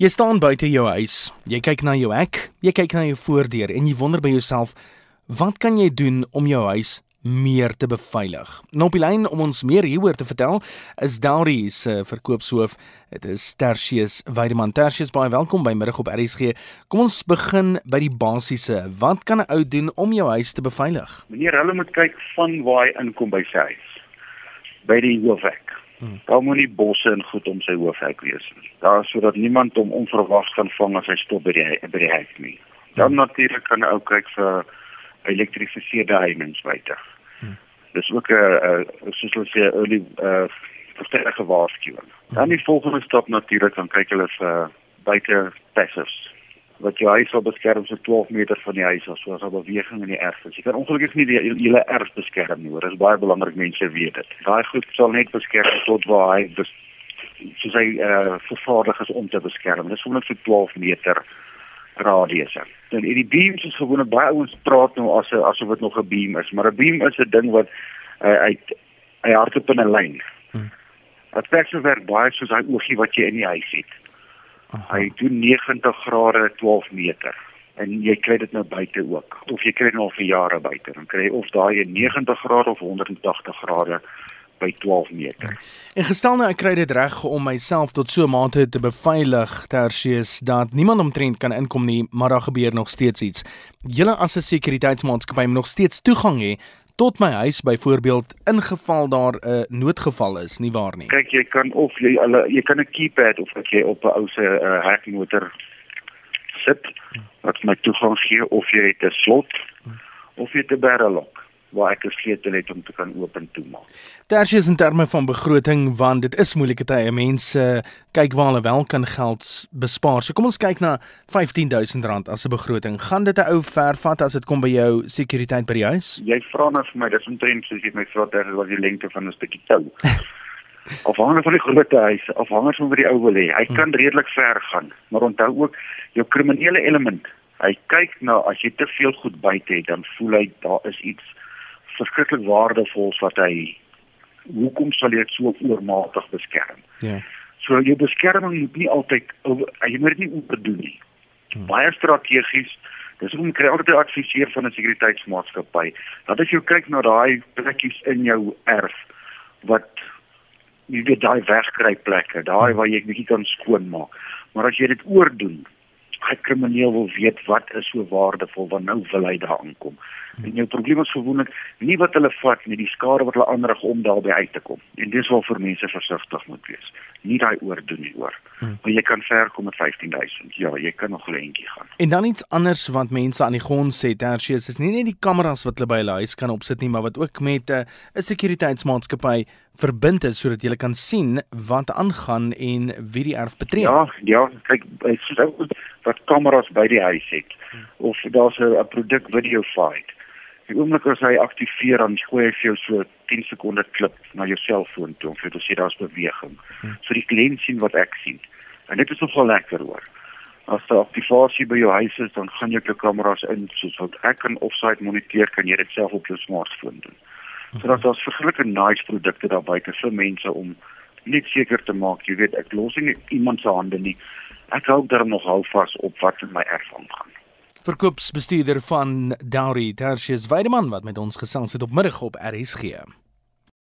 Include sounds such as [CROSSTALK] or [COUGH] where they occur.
Jy staan buite jou huis, jy kyk na jou hek, jy kyk na jou voordeur en jy wonder by jouself, wat kan jy doen om jou huis meer te beveilig? Nou op die lyn om ons meer hieroor te vertel, is Dauri se verkoopshoof. Dit is Tertius Weideman. Tertius, baie welkom by middag op RSG. Kom ons begin by die basiese. Wat kan 'n ou doen om jou huis te beveilig? Meneer, hulle moet kyk van waar hy inkom by sy huis. By die hoofhek. Hmm. Daar moet nie bosse en goed om sy hoofhek wees nie. Daar sodat niemand hom onverwags kan vang as hy stop by die by die hek nie. Dan hmm. natuurlik kan ou kyk vir elektrifiseerde heininge buite. Hmm. Dis ook 'n soos hulle sê early uh versterkte waarskuwing. Dan die volgende stap natuurlik kan kyk hulle vir buite passives wat jy huis sal beskerm so 12 meter van die huis as soos 'n beweging in die erf. Jy kan ongelukkig nie die hele erf beskerm nie, hoor. Dit is baie belangrik mense weet dit. Daai goed sal net beskerm tot waar hy bes, soos hy eh uh, vervaardig is om te beskerm. Dit is gewoonlik so 12 meter radius. Dan die beams is gewoonlik baie ouens praat nou as asof dit nog 'n beam is, maar 'n beam is 'n ding wat uh, uit hy hardop in 'n lyn. Hmm. Dit werk baie soos hy oogie wat jy in die huis het. Aha. Hy doen 90 grade 12 meter en jy kry dit nou buite ook of jy kry dit nou al vir jare buite dan kry jy of daai 90 grade of 180 grade by 12 meter. En gestel nou ek kry dit reg om myself tot so 'n mate te beveilig tersies dat niemand omtrent kan inkom nie, maar daar gebeur nog steeds iets. Julle as 'n sekuriteitsmaatskappy moet nog steeds toegang hê tot my huis byvoorbeeld ingeval daar 'n uh, noodgeval is, nie waar nie. Kyk, jy kan of jy alle jy kan 'n keypad of ek jy op 'n ou se uh, hekmotor sit wat my toegang gee of jy het 'n slot of jy het 'n barrel lock waar ek 'n sleutel het om te kan oop en toe maak. Tersies in terme van begroting want dit is moeilike tye. Mense kyk waar hulle wel kan geld bespaar. So kom ons kyk na R15000 as 'n begroting. Gaan dit 'n ou ver vat as dit kom by jou sekuriteit by die huis? Jy vra nou vir my, dis omtrent soos jy my vra terwyl wat die lengte van 'n stukkie tou. [LAUGHS] afhangende van die grootte huis, afhangende van wat die ou wil hê. Hy kan redelik ver gaan, maar onthou ook jou kriminele element. Hy kyk na as jy te veel goed buite het, dan voel hy daar is iets verskriklik waardevols wat hy hoekom sal jy dit so oormatig beskerm? Ja. So jou beskerming moet nie altyd jy moet dit nie oordoen nie. Hmm. Baie strategies Dis hoekom kry altyd adviseer van 'n sekuriteitsmaatskappy. Dat as jy kyk na daai plekkies in jou erf wat jy weet daai wegkry plekke, daai waar jy bietjie kan skoonmaak. Maar as jy dit oordoen, hy krimineel wil weet wat is so waardevol want nou wil hy daar aankom. En jou probleem is gewoonlik nie wat hulle vat nie, die skade wat hulle aanrig om daarby uit te kom. En dis waar vir mense versigtig moet wees. Nie daai oordoen nie oor. Hmm. Maar jy kan ver kom met 15000. Ja, jy kan nog 'n entjie gaan. En dan iets anders wat mense aan die grond sê, Tertius, is nie net die kameras wat hulle by hulle huis kan opsit nie, maar wat ook met 'n uh, sekuriteitsmaatskappy verbind is sodat jy kan sien wat aangaan en wie die erf betree. Ja, ja, kyk, dit is ook wat kameras by die huis het of daar's 'n produk video feed Die oomblik as hy aktiveer dan gooi hy vir jou so 10 sekonde klip na jou selfoon toe om vir te sê daar's beweging. So die kliënt sien wat ek sien. En dit is nogal lekker hoor. As daar aktivasie by jou huis is, dan gaan jy jou kameras in soos wat ek kan offsite moniteer kan jy dit self op jou smartphone doen. So dat daar's verskillike nice produkte daar buite vir mense om net seker te maak, jy weet, ek los nie iemand se hande nie. Ek hou daar nog hou vas op wat in my erfenis gaan verkoopsbestuurder van Dowry Tertius Weideman wat met ons gesels het op middag op RSG.